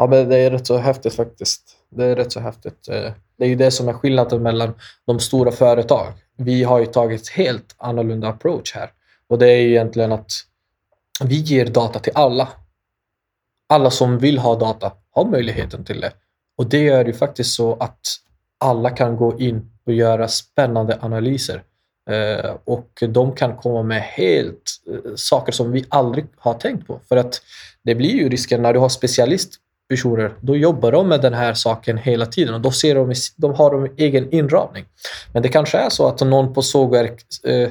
Ja, men det är rätt så häftigt faktiskt. Det är rätt så häftigt. Eh, det är ju det som är skillnaden mellan de stora företag. Vi har ju tagit helt annorlunda approach här. Och det är egentligen att vi ger data till alla. Alla som vill ha data har möjligheten till det. Och det gör ju faktiskt så att alla kan gå in och göra spännande analyser. Eh, och de kan komma med helt eh, saker som vi aldrig har tänkt på. För att det blir ju risken när du har specialist personer, då jobbar de med den här saken hela tiden och då ser de, de har de egen inramning. Men det kanske är så att någon på sågverk eh,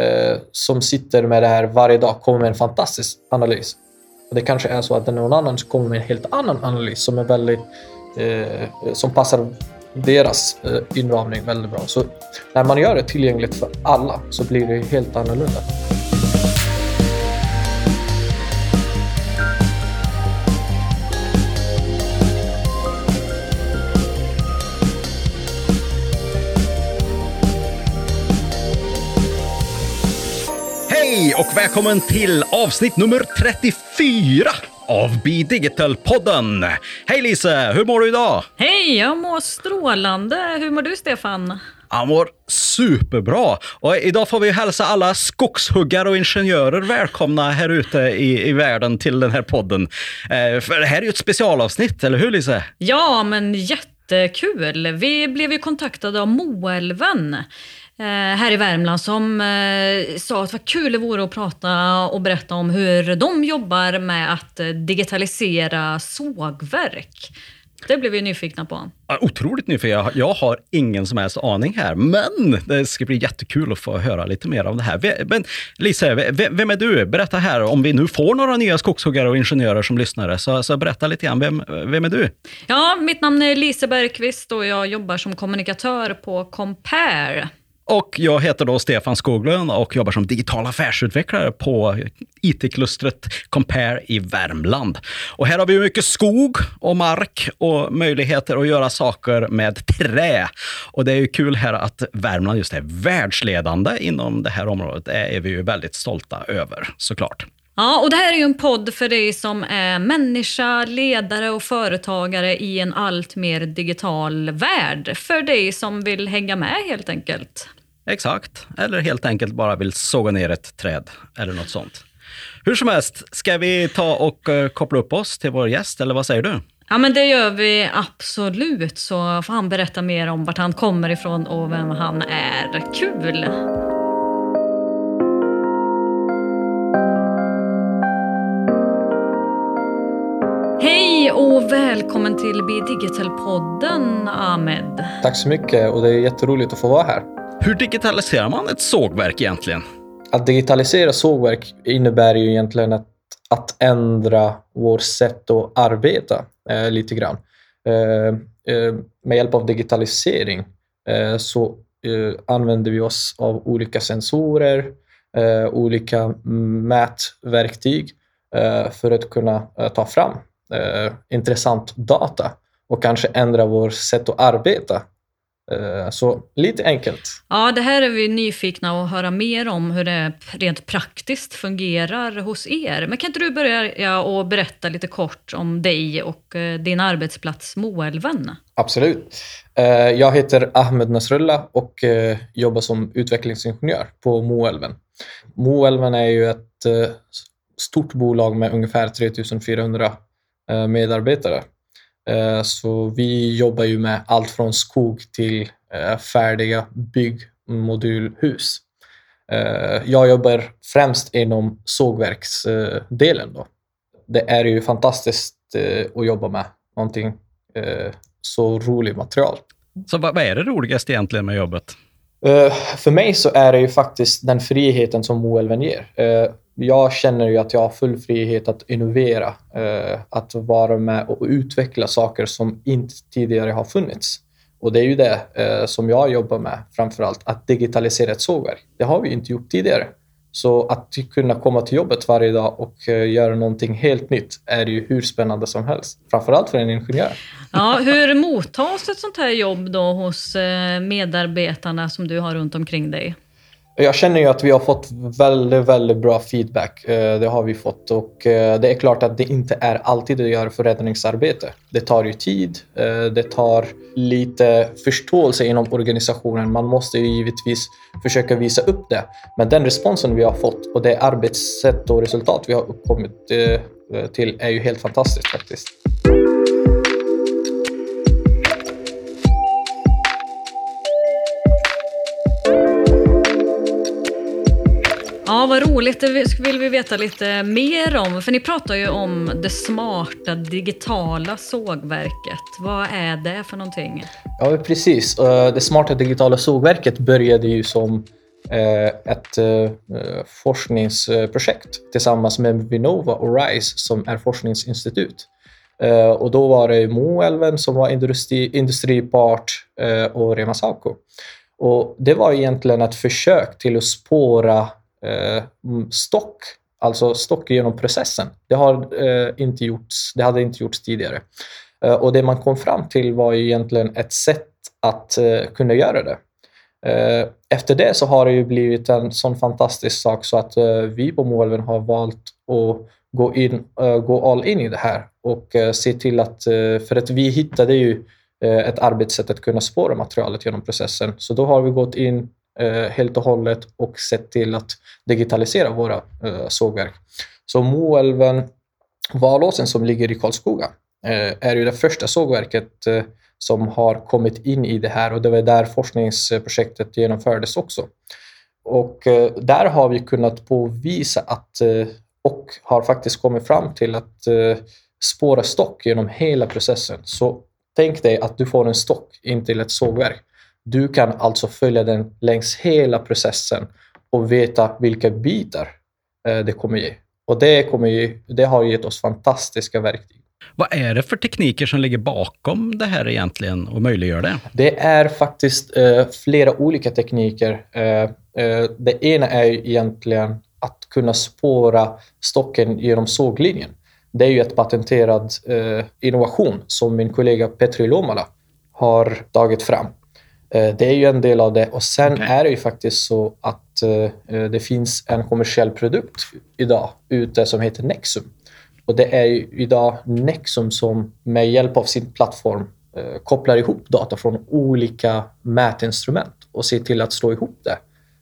eh, som sitter med det här varje dag kommer med en fantastisk analys. Och det kanske är så att någon annan kommer med en helt annan analys som är väldigt eh, som passar deras eh, inramning väldigt bra. Så när man gör det tillgängligt för alla så blir det helt annorlunda. Hej och välkommen till avsnitt nummer 34 av Be Digital-podden. Hej Lise, hur mår du idag? Hej, jag mår strålande. Hur mår du Stefan? Jag mår superbra. Och idag får vi hälsa alla skogshuggare och ingenjörer välkomna här ute i, i världen till den här podden. Eh, för det här är ju ett specialavsnitt, eller hur Lise? Ja, men jättekul. Vi blev ju kontaktade av Moälven Eh, här i Värmland som eh, sa att var kul det vore att prata och berätta om hur de jobbar med att digitalisera sågverk. Det blev vi nyfikna på. Otroligt nyfiken. Jag har ingen som helst aning här, men det ska bli jättekul att få höra lite mer om det här. Men Lisa, vem är du? Berätta här, om vi nu får några nya skogshuggare och ingenjörer som lyssnare, så, så berätta lite grann. Vem, vem är du? Ja, mitt namn är Lise Bergqvist och jag jobbar som kommunikatör på Compare. Och jag heter då Stefan Skoglund och jobbar som digital affärsutvecklare på IT-klustret Compare i Värmland. Och här har vi mycket skog och mark och möjligheter att göra saker med trä. Och det är ju kul här att Värmland just är världsledande inom det här området. Det är vi ju väldigt stolta över såklart. Ja, och det här är ju en podd för dig som är människa, ledare och företagare i en allt mer digital värld. För dig som vill hänga med helt enkelt. Exakt, eller helt enkelt bara vill såga ner ett träd eller något sånt. Hur som helst, ska vi ta och uh, koppla upp oss till vår gäst, eller vad säger du? Ja, men det gör vi absolut. Så får han berätta mer om vart han kommer ifrån och vem han är. Kul! Hej och välkommen till Be Digital-podden, Ahmed. Tack så mycket och det är jätteroligt att få vara här. Hur digitaliserar man ett sågverk egentligen? Att digitalisera sågverk innebär ju egentligen att, att ändra vårt sätt att arbeta eh, lite grann. Eh, eh, med hjälp av digitalisering eh, så eh, använder vi oss av olika sensorer, eh, olika mätverktyg eh, för att kunna eh, ta fram eh, intressant data och kanske ändra vårt sätt att arbeta så lite enkelt. Ja, det här är vi nyfikna att höra mer om hur det rent praktiskt fungerar hos er. Men kan inte du börja och berätta lite kort om dig och eh, din arbetsplats Moälven? Absolut. Eh, jag heter Ahmed Nasrullah och jobbar som utvecklingsingenjör på Moälven. Moälven är ju ett stort bolag med ungefär 3400 medarbetare Eh, så vi jobbar ju med allt från skog till eh, färdiga byggmodulhus. Eh, jag jobbar främst inom sågverksdelen. Då. Det är ju fantastiskt att jobba med någonting så roligt material. Så vad är det roligaste egentligen med jobbet? För mig så är det ju faktiskt den friheten som Moelven ger jag känner ju att jag har full frihet att innovera, eh, att vara med och utveckla saker som inte tidigare har funnits. Och det är ju det eh, som jag jobbar med framför allt, att digitalisera ett sågverk. Det har vi inte gjort tidigare. Så att kunna komma till jobbet varje dag och eh, göra någonting helt nytt är ju hur spännande som helst. Framförallt för en ingenjör. Ja, hur mottas ett sånt här jobb då hos eh, medarbetarna som du har runt omkring dig? Jag känner ju att vi har fått väldigt, väldigt bra feedback. Eh, det har vi fått och eh, det är klart att det inte är alltid det gör för räddningsarbete. Det tar ju tid. Eh, det tar lite förståelse inom organisationen. Man måste ju givetvis försöka visa upp det. Men den responsen vi har fått och det arbetssätt och resultat vi har uppkommit till är ju helt fantastiskt faktiskt. Ja, vad roligt. Det vill vi veta lite mer om. För ni pratar ju om det smarta digitala sågverket. Vad är det för någonting? Ja, precis. Eh, det smarta digitala sågverket började ju som eh, ett eh, forskningsprojekt tillsammans med Vinnova och RISE som är forskningsinstitut. Och då var det Moälven som var industri, industripart och Rema Saco. Och det var egentligen ett försök till att spåra eh, mm, stock, alltså stock genom processen. Det, har, eh, inte gjorts, det hade inte gjorts tidigare. Eh, och det man kom fram till var egentligen ett sätt att eh, kunna göra det. Eh, efter det så har det ju blivit en sån fantastisk sak så att eh, vi på Moelven har valt att gå, in, eh, gå all in i det här och eh, se till att, eh, för att vi hittade ju ett arbetssätt att kunna spåra materialet genom processen. Så då har vi gått in Eh, helt och hållet och sett till att digitalisera våra eh, sågverk. Så Moälven Valåsen som ligger i Karlskoga eh, är ju det första sågverket eh, som har kommit in i det här och det var där forskningsprojektet genomfördes också. Och eh, där har vi kunnat påvisa att eh, och har faktiskt kommit fram till att eh, spåra stock genom hela processen. Så tänk dig att du får en stock in till ett sågverk du kan alltså följa den längs hela processen och veta vilka bitar eh, det kommer ge. Och det, kommer ge, det har gett oss fantastiska verktyg. Vad är det för tekniker som ligger bakom det här egentligen och möjliggör det? Det är faktiskt eh, flera olika tekniker. Eh, eh, det ena är egentligen att kunna spåra stocken genom såglinjen. Det är ju ett patenterad eh, innovation som min kollega Petri Lomala har tagit fram. Eh, det är ju en del av det. Och sen okay. är det ju faktiskt så att eh, det finns en kommersiell produkt idag ute som heter Nexum. Och det är ju idag Nexum som med hjälp av sin plattform eh, kopplar ihop data från olika mätinstrument och ser till att slå ihop det.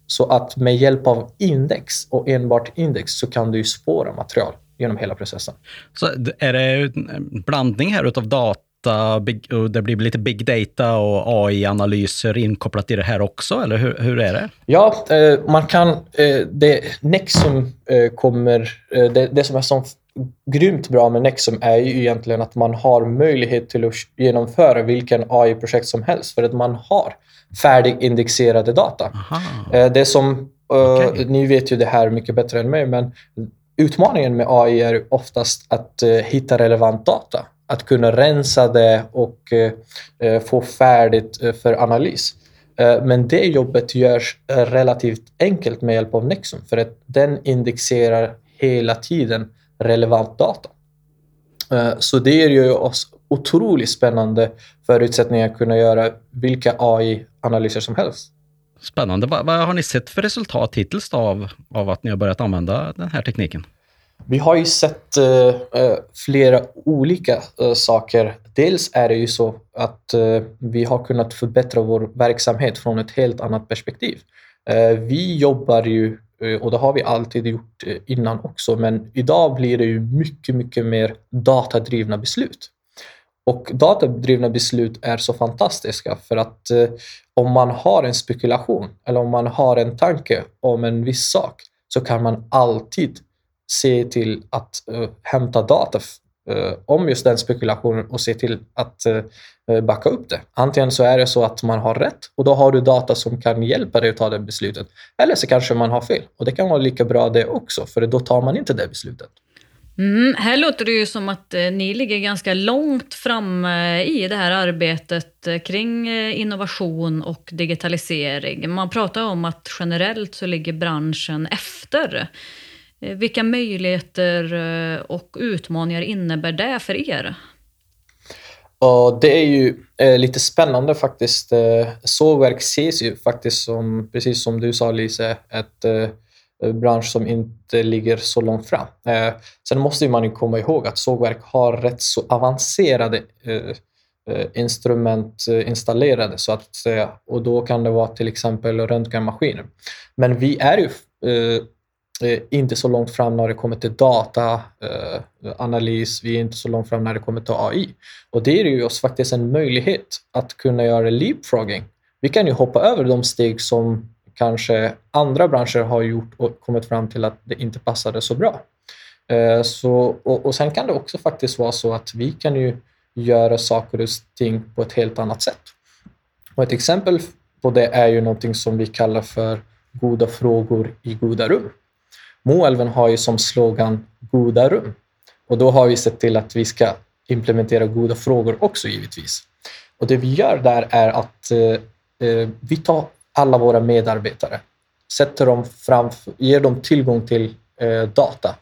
Så att med hjälp av index och enbart index så kan du spåra material genom hela processen. Så är det en blandning här utav data data, och det blir lite big data och AI-analyser inkopplat i det här också, eller hur, hur är det? Ja, eh, man kan... Eh, det Nexum eh, kommer... Det, det som är så grymt bra med Nexum är ju egentligen att man har möjlighet till att genomföra vilken AI-projekt som helst, för att man har färdigindexerade data. Aha. Det som... Okay. Ni vet ju det här mycket bättre än mig, men utmaningen med AI är oftast att hitta relevant data att kunna rensa det och eh, få färdigt eh, för analys. Eh, men det jobbet görs relativt enkelt med hjälp av Nexum för att den indexerar hela tiden relevant data. Så det ger ju oss otroligt spännande förutsättningar att kunna göra vilka AI-analyser som helst. Spännande. Vad, vad, har ni sett för resultat hittills av, av att ni har börjat använda den här tekniken? Vi har ju sett uh, flera olika uh, saker. Dels är det ju så att uh, vi har kunnat förbättra vår verksamhet från ett helt annat perspektiv. vi jobbar ju, och det har vi alltid gjort innan också, men idag blir det ju mycket, mycket mer datadrivna beslut. Och datadrivna beslut är så fantastiska för att om man har en spekulation eller om man har en tanke om en viss sak så kan man alltid se till att uh, hämta data uh, om just den spekulationen och se till att uh, backa upp det. Antingen så är det så att man har rätt och då har du data som kan hjälpa dig att ta det beslutet. Eller så kanske man har fel och det kan vara lika bra det också för då tar man inte det beslutet. Mm, här låter det ju som att eh, ni ligger ganska långt fram eh, i det här arbetet eh, kring innovation och digitalisering. Man pratar om att generellt så ligger branschen efter. Eh, vilka möjligheter eh, och utmaningar innebär det för er? Ja, det är ju eh, lite spännande faktiskt. Eh, sågverk ses ju faktiskt som, precis som du sa Lise, ett eh, eh bransch som inte ligger så långt fram. Eh, sen måste man ju komma ihåg att sågverk har rätt så avancerade instrument installerade så att säga. Och då kan det vara till exempel röntgenmaskiner. Men vi är ju Eh, inte så långt fram när det kommer till dataanalys. Eh, vi är inte så långt fram när det kommer till AI. Och det ger ju oss faktiskt en möjlighet att kunna göra leapfrogging. Vi kan ju hoppa över de steg som kanske andra branscher har gjort och kommit fram till att det inte passade så bra. Eh, så, och, och sen kan det också faktiskt vara så att vi kan ju göra saker och ting på ett helt annat sätt. Och ett exempel på det är ju någonting som vi kallar för goda frågor i goda rum. Moälven har ju som slogan goda rum och då har vi sett till att vi ska implementera goda frågor också givetvis. Och det vi gör där är att eh, eh vi tar alla våra medarbetare, sätter dem framför, ger dem tillgång till eh, data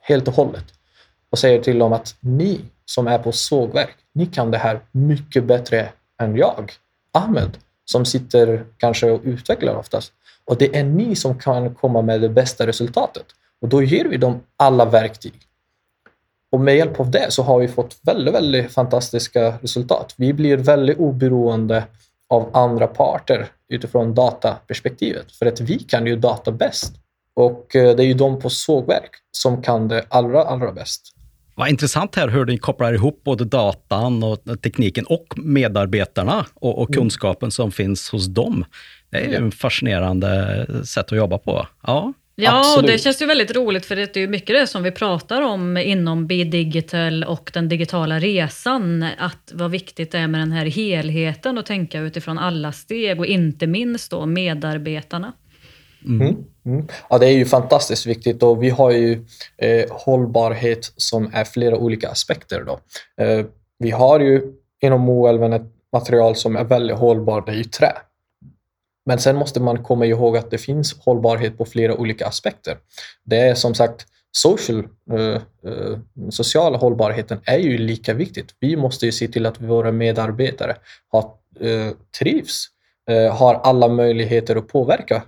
helt och hållet och säger till dem att ni som är på sågverk, ni kan det här mycket bättre än jag, Ahmed, som sitter kanske och utvecklar oftast. Och det är ni som kan komma med det bästa resultatet. Och då ger vi dem alla verktyg. Och med hjälp av det så har vi fått väldigt, väldigt fantastiska resultat. Vi blir väldigt oberoende av andra parter utifrån dataperspektivet. För att vi kan ju data bäst. Och eh, det är ju de på sågverk som kan det allra, allra bäst. Vad intressant här hur ni kopplar ihop både datan och tekniken och medarbetarna och, och mm. kunskapen mm. som finns hos dem. Det är ju en fascinerande sätt att jobba på. Ja, Ja, Absolut. och det känns ju väldigt roligt för det är ju mycket det som vi pratar om inom B-digital och den digitala resan. Att vad viktigt det är med den här helheten och tänka utifrån alla steg och inte minst då medarbetarna. Mm. mm. Mm. Ja, det är ju fantastiskt viktigt och vi har ju eh, hållbarhet som är flera olika aspekter. Då. Eh, vi har ju inom Moälven ett material som är väldigt hållbart, det är ju trä. Men sen måste man komma ihåg att det finns hållbarhet på flera olika aspekter. Det är som sagt social, eh, eh, sociala hållbarheten är ju lika viktigt. Vi måste ju se till att våra medarbetare har, eh, trivs, eh, har alla möjligheter att påverka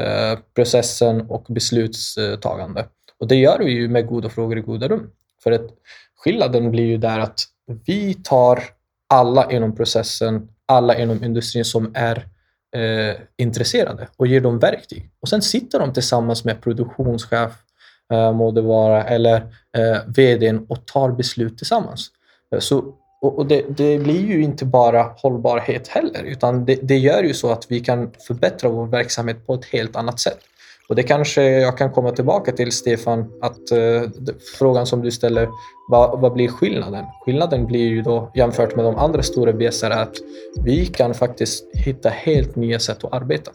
Eh, processen och beslutstagande. Och det gör vi ju med goda frågor i goda rum. För att skillnaden blir ju där att vi tar alla inom processen, alla inom industrin som är eh, intresserade och ger dem verktyg. Och sen sitter de tillsammans med produktionschef, eh, må det vara, eller eh, vdn och tar beslut tillsammans. Eh, så, och, och det, det, blir ju inte bara hållbarhet heller, utan det, det gör ju så att vi kan förbättra vår verksamhet på ett helt annat sätt. Och det kanske jag kan komma tillbaka till, Stefan, att uh, frågan som du ställer, vad, vad, blir skillnaden? Skillnaden blir ju då jämfört med de andra stora BSR att vi kan faktiskt hitta helt nya sätt att arbeta.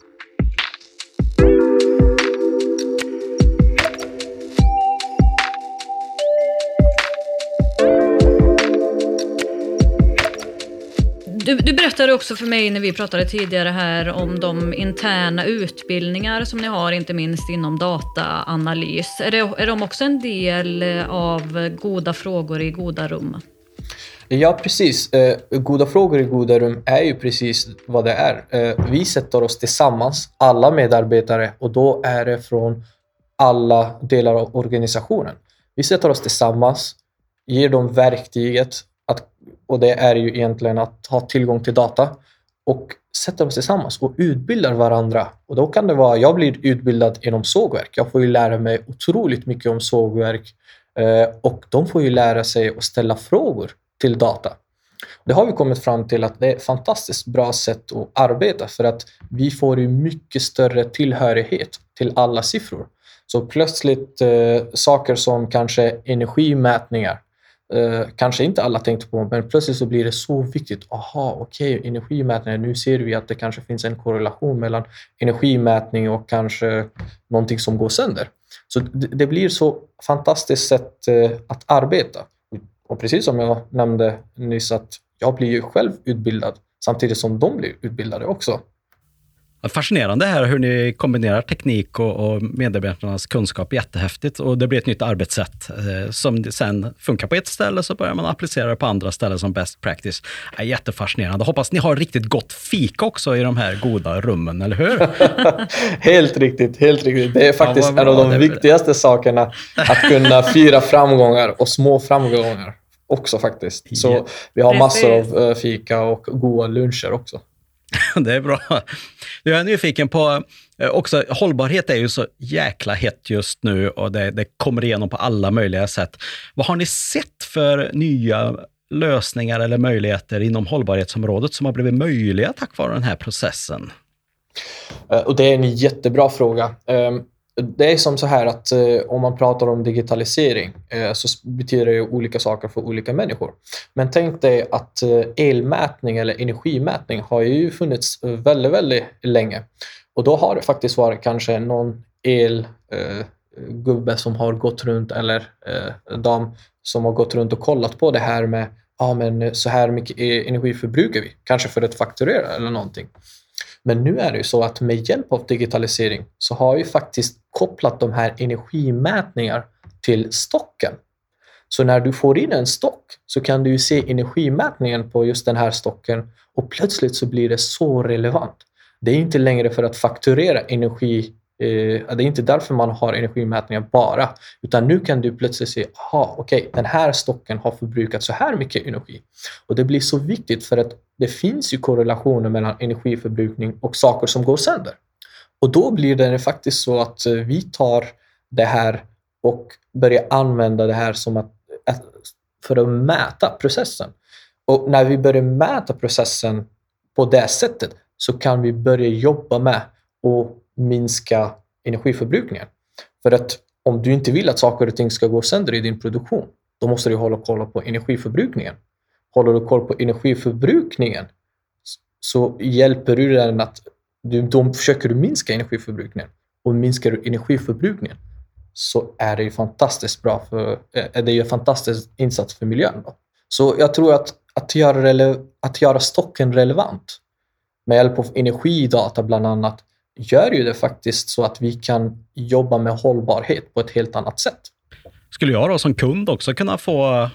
Du, du, berättade också för mig när vi pratade tidigare här om de interna utbildningar som ni har, inte minst inom dataanalys. Är, det, är de också en del eh, av goda frågor i goda rum? Ja, precis. Eh, goda frågor i goda rum är ju precis vad det är. Eh, vi sätter oss tillsammans, alla medarbetare, och då är det från alla delar av organisationen. Vi sätter oss tillsammans, ger dem verktyget och det är ju egentligen att ha tillgång till data och sätta oss tillsammans och utbildar varandra. Och då kan det vara, jag blir utbildad inom sågverk. Jag får ju lära mig otroligt mycket om sågverk eh, och de får ju lära sig att ställa frågor till data. Det har vi kommit fram till att det är ett fantastiskt bra sätt att arbeta för att vi får ju mycket större tillhörighet till alla siffror. Så plötsligt eh, saker som kanske energimätningar eh, kanske inte alla tänkte på, men plötsligt så blir det så viktigt. Aha, okej, okay, energimätningar. Nu ser vi att det kanske finns en korrelation mellan energimätning och kanske någonting som går sönder. Så det, det blir så fantastiskt sätt eh, att arbeta. Och precis som jag nämnde nyss att jag blir ju själv utbildad samtidigt som de blir utbildade också. Fascinerande här hur ni kombinerar teknik och, och medarbetarnas kunskap. Jättehäftigt. Och det blir ett nytt arbetssätt eh, som sen funkar på ett ställe, så börjar man applicera det på andra ställen som best practice. Ja, jättefascinerande. Hoppas ni har riktigt gott fika också i de här goda rummen, eller hur? helt riktigt, helt riktigt. Det är faktiskt Ja, en av de viktigaste sakerna, att kunna fira framgångar och små framgångar också faktiskt. Så vi har massor av eh, fika och goda luncher också. Det är bra. Jag är nyfiken på, eh, också hållbarhet är ju så jäkla hett just nu och det, det kommer igenom på alla möjliga sätt. Vad har ni sett för nya lösningar eller möjligheter inom hållbarhetsområdet som har blivit möjliga tack vare den här processen? Eh, och det är en jättebra fråga. Ehm, det är som så här att eh, om man pratar om digitalisering eh, så betyder det olika saker för olika människor. Men tänk dig att eh, elmätning eller energimätning har ju funnits eh, väldigt, väldigt länge. Och då har det faktiskt varit kanske någon elgubbe eh, som har gått runt eller eh, dam som har gått runt och kollat på det här med ja, men så här mycket e-, energi förbrukar vi, kanske för att fakturera eller någonting. Men nu är det ju så att med hjälp av digitalisering så har vi faktiskt kopplat de här energimätningar till stocken. Så när du får in en stock så kan du ju se energimätningen på just den här stocken och plötsligt så blir det så relevant. Det är inte längre för att fakturera energi, eh, det är inte därför man har energimätningar bara, utan nu kan du plötsligt se, aha, okej, den här stocken har förbrukat så här mycket energi. Och det blir så viktigt för att det finns ju korrelationer mellan energiförbrukning och saker som går sönder. Och då blir det faktiskt så att eh, vi tar det här och börjar använda det här som att, att- för att mäta processen. Och när vi börjar mäta processen på det sättet så kan vi börja jobba med och minska energiförbrukningen. För att om du inte vill att saker och ting ska gå sönder i din produktion, då måste du hålla koll på energiförbrukningen. Håller du koll på energiförbrukningen så hjälper du den att du, då försöker du minska energiförbrukningen. Och minskar du energiförbrukningen så är det ju fantastiskt bra för, eh, eh, är det ju en fantastisk insats för miljön. Då. Så jag tror att, att, göra rele, att göra stocken relevant med hjälp av energidata bland annat gör ju det faktiskt så att vi kan jobba med hållbarhet på ett helt annat sätt. Skulle jag då som kund också kunna få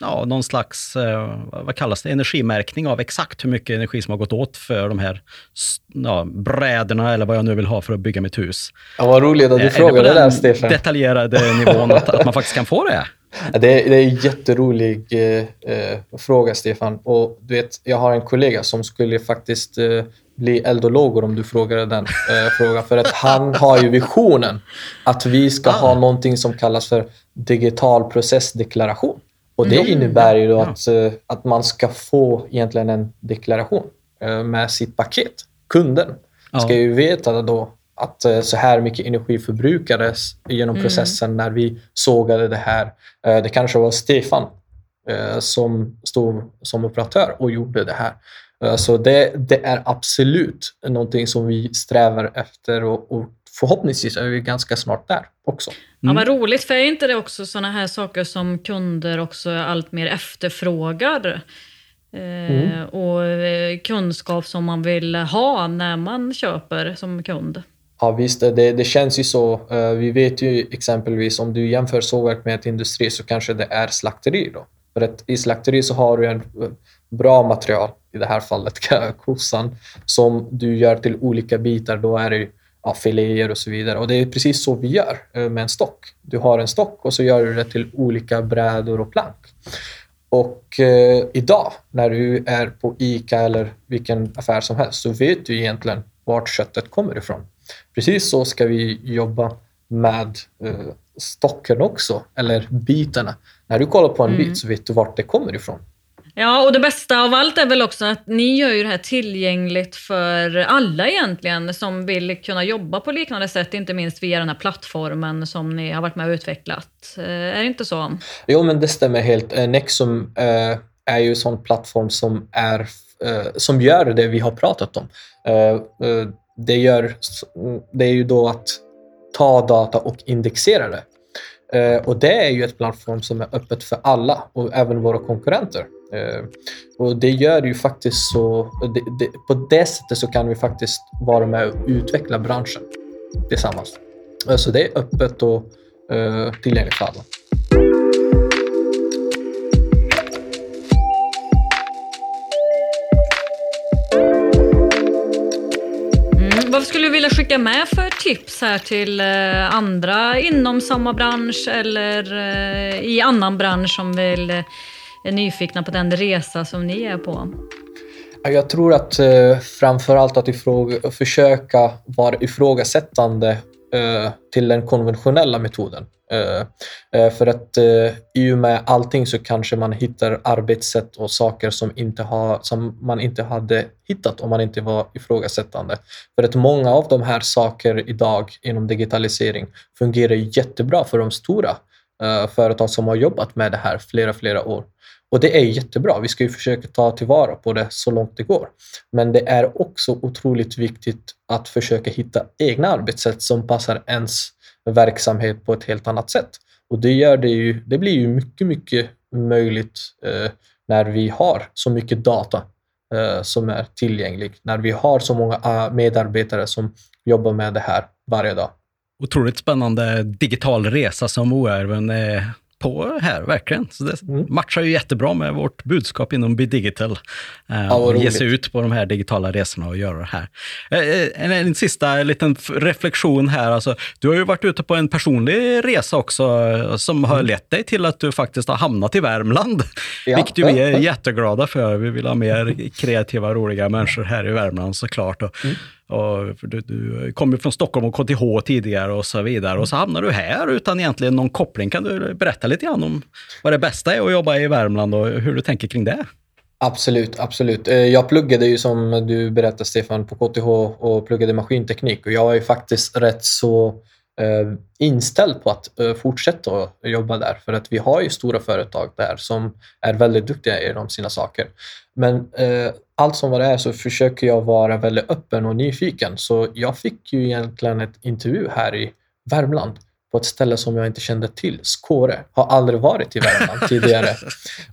ja, någon slags, eh, vad kallas det, energimärkning av exakt hur mycket energi som har gått åt för de här ja, brädorna eller vad jag nu vill ha för att bygga mitt hus. Ja, vad roligt att du det frågade det där Stefan. detaljerade nivån att, att man faktiskt kan få det? Det är, det är en jätterolig eh, eh, fråga, Stefan. Och du vet, jag har en kollega som skulle faktiskt eh, bli eldologor om du frågade den eh, frågan. För att han har ju visionen att vi ska ha någonting som kallas för digital processdeklaration. Och det Mm. innebär ju då att, eh, att man ska få egentligen en deklaration eh, med sitt paket. Kunden Ja. ska ju veta då att eh, så här mycket energi förbrukades genom Mm. processen när vi sågade det här. Eh, Det kanske var Stefan eh, som stod som operatör och gjorde det här. Så det, det är absolut någonting som vi strävar efter och, och förhoppningsvis är vi ganska snart där också. Ja, Mm. vad roligt, för är inte det också sådana här saker som kunder också allt mer efterfrågar? Eh, Mm. Och eh, kunskap som man vill ha när man köper som kund. Ja visst, det, det känns ju så. Eh, Vi vet ju exempelvis om du jämför sågverk med ett industri så kanske det är slakteri då. För att i slakteri så har du en bra material, i det här fallet kossan, som du gör till olika bitar. Då är det ja, filéer och så vidare. Och det är precis så vi gör eh, med en stock. Du har en stock och så gör du det till olika brädor och plank. Och eh, idag när du är på ICA eller vilken affär som helst så vet du egentligen vart köttet kommer ifrån. Precis så ska vi jobba med eh, stocken också, eller bitarna. När du kollar på en Mm. bit så vet du vart det kommer ifrån. Ja, och det bästa av allt är väl också att ni gör ju det här tillgängligt för alla egentligen som vill kunna jobba på liknande sätt, inte minst via den här plattformen som ni har varit med och utvecklat. Eh, är det inte så? Jo, men det stämmer helt. Eh, Nexum eh, är ju en sån plattform som, är, som gör det vi har pratat om. Det, gör, det är ju då att ta data och indexera det. Och det är ju ett plattform som är öppet för alla och även våra konkurrenter. Eh, och det gör ju faktiskt så... Det, det, på det sättet så kan vi faktiskt vara med och utveckla branschen tillsammans. Eh, så det är öppet och eh, tillgängligt för alla. Mm, vad skulle du vilja skicka med för tips här till andra inom samma bransch eller i annan bransch som vill, är nyfikna på den resa som ni är på? Jag tror att eh, framför allt att ifråga, försöka vara ifrågasättande eh, till den konventionella metoden. Eh, eh, för att eh, i och med allting så kanske man hittar arbetssätt och saker som, inte har, som man inte hade hittat om man inte var ifrågasättande. För att många av de här saker idag inom digitalisering fungerar jättebra för de stora Eh, företag som har jobbat med det här flera, flera år. Och det är jättebra. Vi ska ju försöka ta tillvara på det så långt det går. Men det är också otroligt viktigt att försöka hitta egna arbetssätt som passar ens verksamhet på ett helt annat sätt. Och det, gör det, ju, det blir ju mycket, mycket möjligt eh, när vi har så mycket data eh, som är tillgänglig. När vi har så många eh, medarbetare som jobbar med det här varje dag. Otroligt spännande digital resa som Oärven är på här, verkligen. Så det Mm. matchar ju jättebra med vårt budskap inom Be Digital. Eh, Ja, och ge sig ut på de här digitala resorna och göra det här. Eh, En, en sista liten reflektion här. Alltså, du har ju varit ute på en personlig resa också eh, som har lett dig till att du faktiskt har hamnat i Värmland. Mm. Ja, Vilket vi är ja. jätteglada för. Vi vill ha mer kreativa, roliga människor här i Värmland såklart. Och, Mm och för du, du kom ju från Stockholm och KTH tidigare och så vidare. Och så hamnar du här utan egentligen någon koppling. Kan du berätta lite grann om vad det bästa är att jobba i Värmland och hur du tänker kring det? Absolut, absolut. Eh, jag pluggade ju som du berättade Stefan på KTH och pluggade maskinteknik och jag är faktiskt rätt så inställd på att eh, fortsätta jobba där för att vi har ju stora företag där som är väldigt duktiga inom sina saker. Men eh, allt som vad det är så försöker jag vara väldigt öppen och nyfiken så jag fick ju egentligen ett intervju här i Värmland på ett ställe som jag inte kände till, Skåre. Har aldrig varit i Värmland tidigare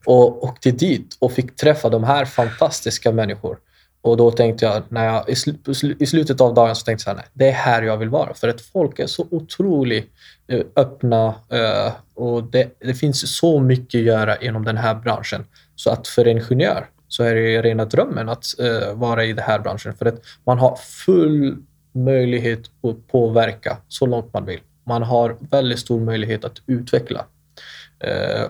och åkte dit och fick träffa de här fantastiska människor. Och då tänkte jag, när jag i, sl- i slutet av dagen så tänkte jag så här, nej, det är här jag vill vara. För att folk är så otroligt eh, öppna eh, och det, det finns så mycket att göra inom den här branschen. Så att för en ingenjör så är det rena drömmen att eh, vara i den här branschen. För att man har full möjlighet att påverka så långt man vill. Man har väldigt stor möjlighet att utveckla.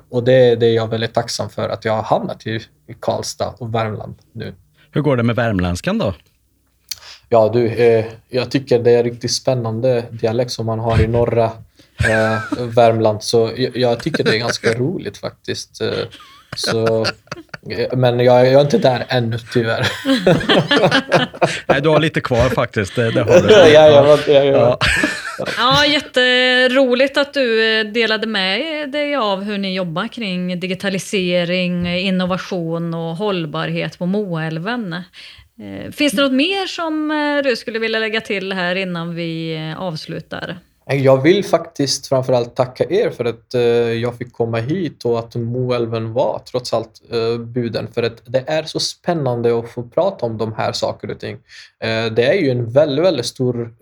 Och det, det är jag väldigt tacksam för att jag har hamnat i, i Karlstad och Värmland nu. Hur går det med värmländskan då? Ja du, eh, jag tycker det är en riktigt spännande dialekt som man har i norra eh, Värmland. Så jag, jag tycker det är ganska roligt faktiskt. Eh, så, eh, men jag, jag är inte där ännu tyvärr. Nej, du har lite kvar faktiskt. Det, det har du. ja, ja, ja, ja. Ja. Ja, jätteroligt att du eh, delade med dig av hur ni jobbar kring digitalisering, innovation och hållbarhet på Moälven. Eh, Finns det något mer som eh, du skulle vilja lägga till här innan vi avslutar? Jag vill faktiskt framförallt tacka er för att jag fick komma hit och att Moälven var trots allt buden. För att det är så spännande att få prata om de här saker och ting. Det är ju en väldigt, väldigt stor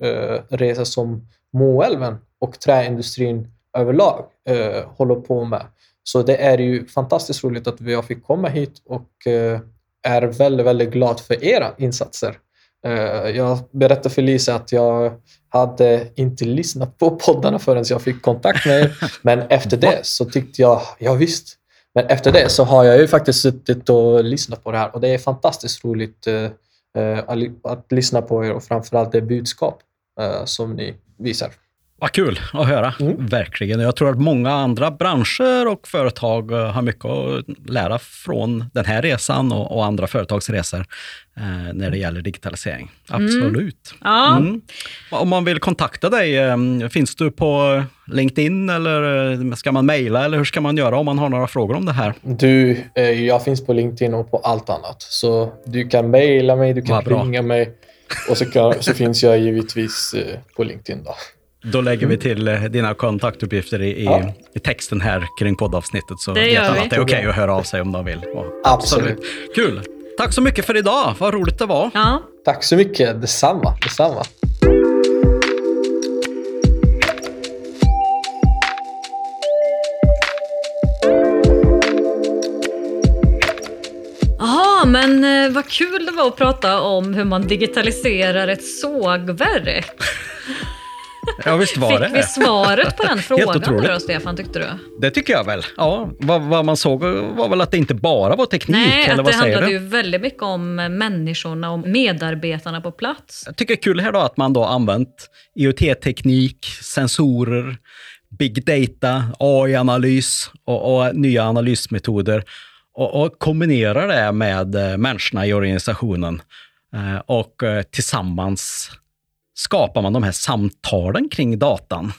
resa som Moälven och träindustrin överlag eh, håller på med. Så det är ju fantastiskt roligt att jag fick komma hit och eh, är väldigt, väldigt glad för era insatser. Eh, jag berättade för Lisa att jag hade inte lyssnat på poddarna förrän jag fick kontakt med er. Men efter det så tyckte jag, ja visst. Men efter det så har jag ju faktiskt suttit och lyssnat på det här och det är fantastiskt roligt eh, eh, att, lyssna på er och framförallt det budskap eh, som ni visar. Vad kul att höra, Mm. verkligen. Jag tror att många andra branscher och företag eh, har mycket att lära från den här resan och, och andra företagsresor eh, när det gäller digitalisering. Absolut. Ja, Mm. Om man vill kontakta dig, eh, finns du på LinkedIn eller eh, ska man mejla eller hur ska man göra om man har några frågor om det här? Du, jag finns på LinkedIn och på allt annat. Så du kan mejla mig, du kan ringa mig och så, kan, så finns jag givetvis eh, på LinkedIn. Då. Då lägger vi till eh, dina kontaktuppgifter i, Ja. i texten här kring poddavsnittet. Så Det vet alla att det är okej att höra av sig om de vill. Och- Absolut. Kul! Tack så mycket för idag. Vad roligt det var. Ja, Tack så mycket. Detsamma. Detsamma. Men eh, vad kul det var att prata om hur man digitaliserar ett sågverk. Ja, visst var Fick det. vi svaret på den frågan då, Stefan, tyckte du? Det tycker jag väl. Ja, vad, vad man såg var väl att det inte bara var teknik, Nej, eller att vad det handlade du? ju väldigt mycket om människorna och medarbetarna på plats. Jag tycker det är kul här då att man då använt IoT-teknik, sensorer, big data, AI-analys och, och nya analysmetoder och, och kombinerar det med eh, människorna i organisationen. Eh, och eh, tillsammans skapar man de här samtalen kring datan.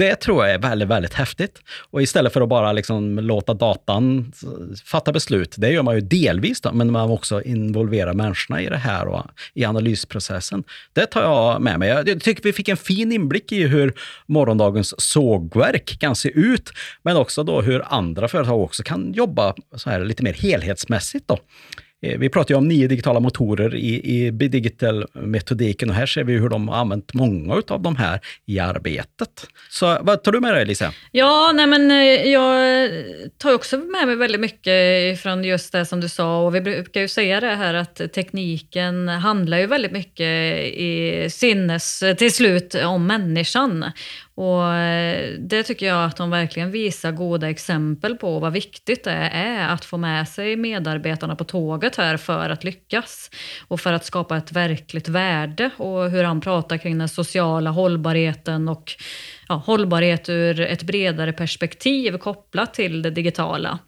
Det tror jag är väldigt, väldigt häftigt. Och istället för att bara liksom låta datan fatta beslut, det gör man ju delvis, då, men man också involverar människorna i det här och i analysprocessen. Det tar jag med mig. Jag tycker vi fick en fin inblick i hur morgondagens sågverk kan se ut, men också då hur andra företag också kan jobba så här lite mer helhetsmässigt. Då. Eh, vi pratar ju om nio digitala motorer i, i digital-metodiken och här ser vi hur de har använt många av de här i arbetet. Så vad tar du med dig Lisa? Ja, nej men eh, jag tar också med mig väldigt mycket från just det som du sa och vi brukar ju säga det här att tekniken handlar ju väldigt mycket i sinnes till slut om människan. Och eh, det tycker jag att de verkligen visar goda exempel på vad viktigt det är att få med sig medarbetarna på tåget här för att lyckas och för att skapa ett verkligt värde och hur han pratar kring den sociala hållbarheten och ja, hållbarhet ur ett bredare perspektiv kopplat till det digitala.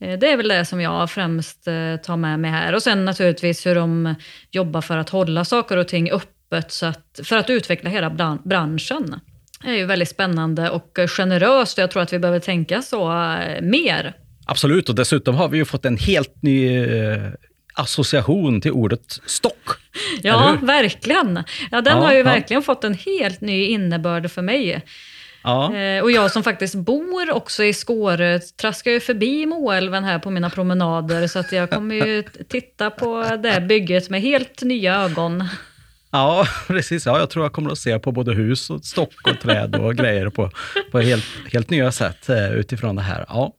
Eh, det är väl det som jag främst eh, tar med mig här. Och sen naturligtvis hur de jobbar för att hålla saker och ting öppet så att, för att utveckla hela branschen. Är ju väldigt spännande och generöst och jag tror att vi behöver tänka så eh, mer. Absolut, och dessutom har vi ju fått en helt ny eh, association till ordet stock. Ja, verkligen. Ja, den Ja, har ju ja. verkligen fått en helt ny innebörd för mig. Ja, Eh, och jag som faktiskt bor också i Skåre traskar ju förbi Moälven här på mina promenader så att jag kommer ju titta på det bygget med helt nya ögon. Ja precis. Ja, jag tror jag kommer att se på både hus och stock och träd och grejer på, på helt, helt nya sätt eh, utifrån det här. Ja,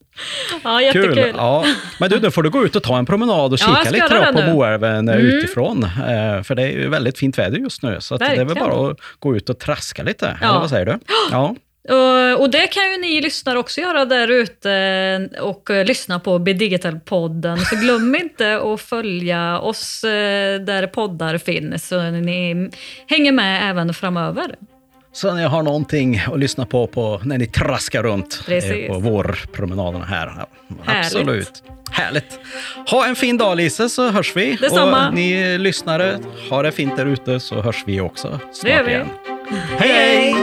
Ja, jättekul. kul. Ja. Men du, nu får du gå ut och ta en promenad och Ja, kika ska lite då på. Moälven eh, Mm. utifrån. Eh, För det är ju väldigt fint väder just nu, så det är väl bara att gå ut och traska lite. Ja. Eller vad säger du? Ja. Och, det kan ju ni lyssnare också göra där ute och eh, lyssna på Be Digital-podden. Så glöm inte att följa oss eh, där poddar finns så ni hänger med även framöver. Så ni har någonting att lyssna på, på när ni traskar runt Precis. eh, på vårpromenaderna här. Härligt. Absolut. Härligt. Ha en fin dag Lisa, så hörs vi. Detsamma. Och ni lyssnare, ha det fint där ute så hörs vi också snart igen. Hej! hej!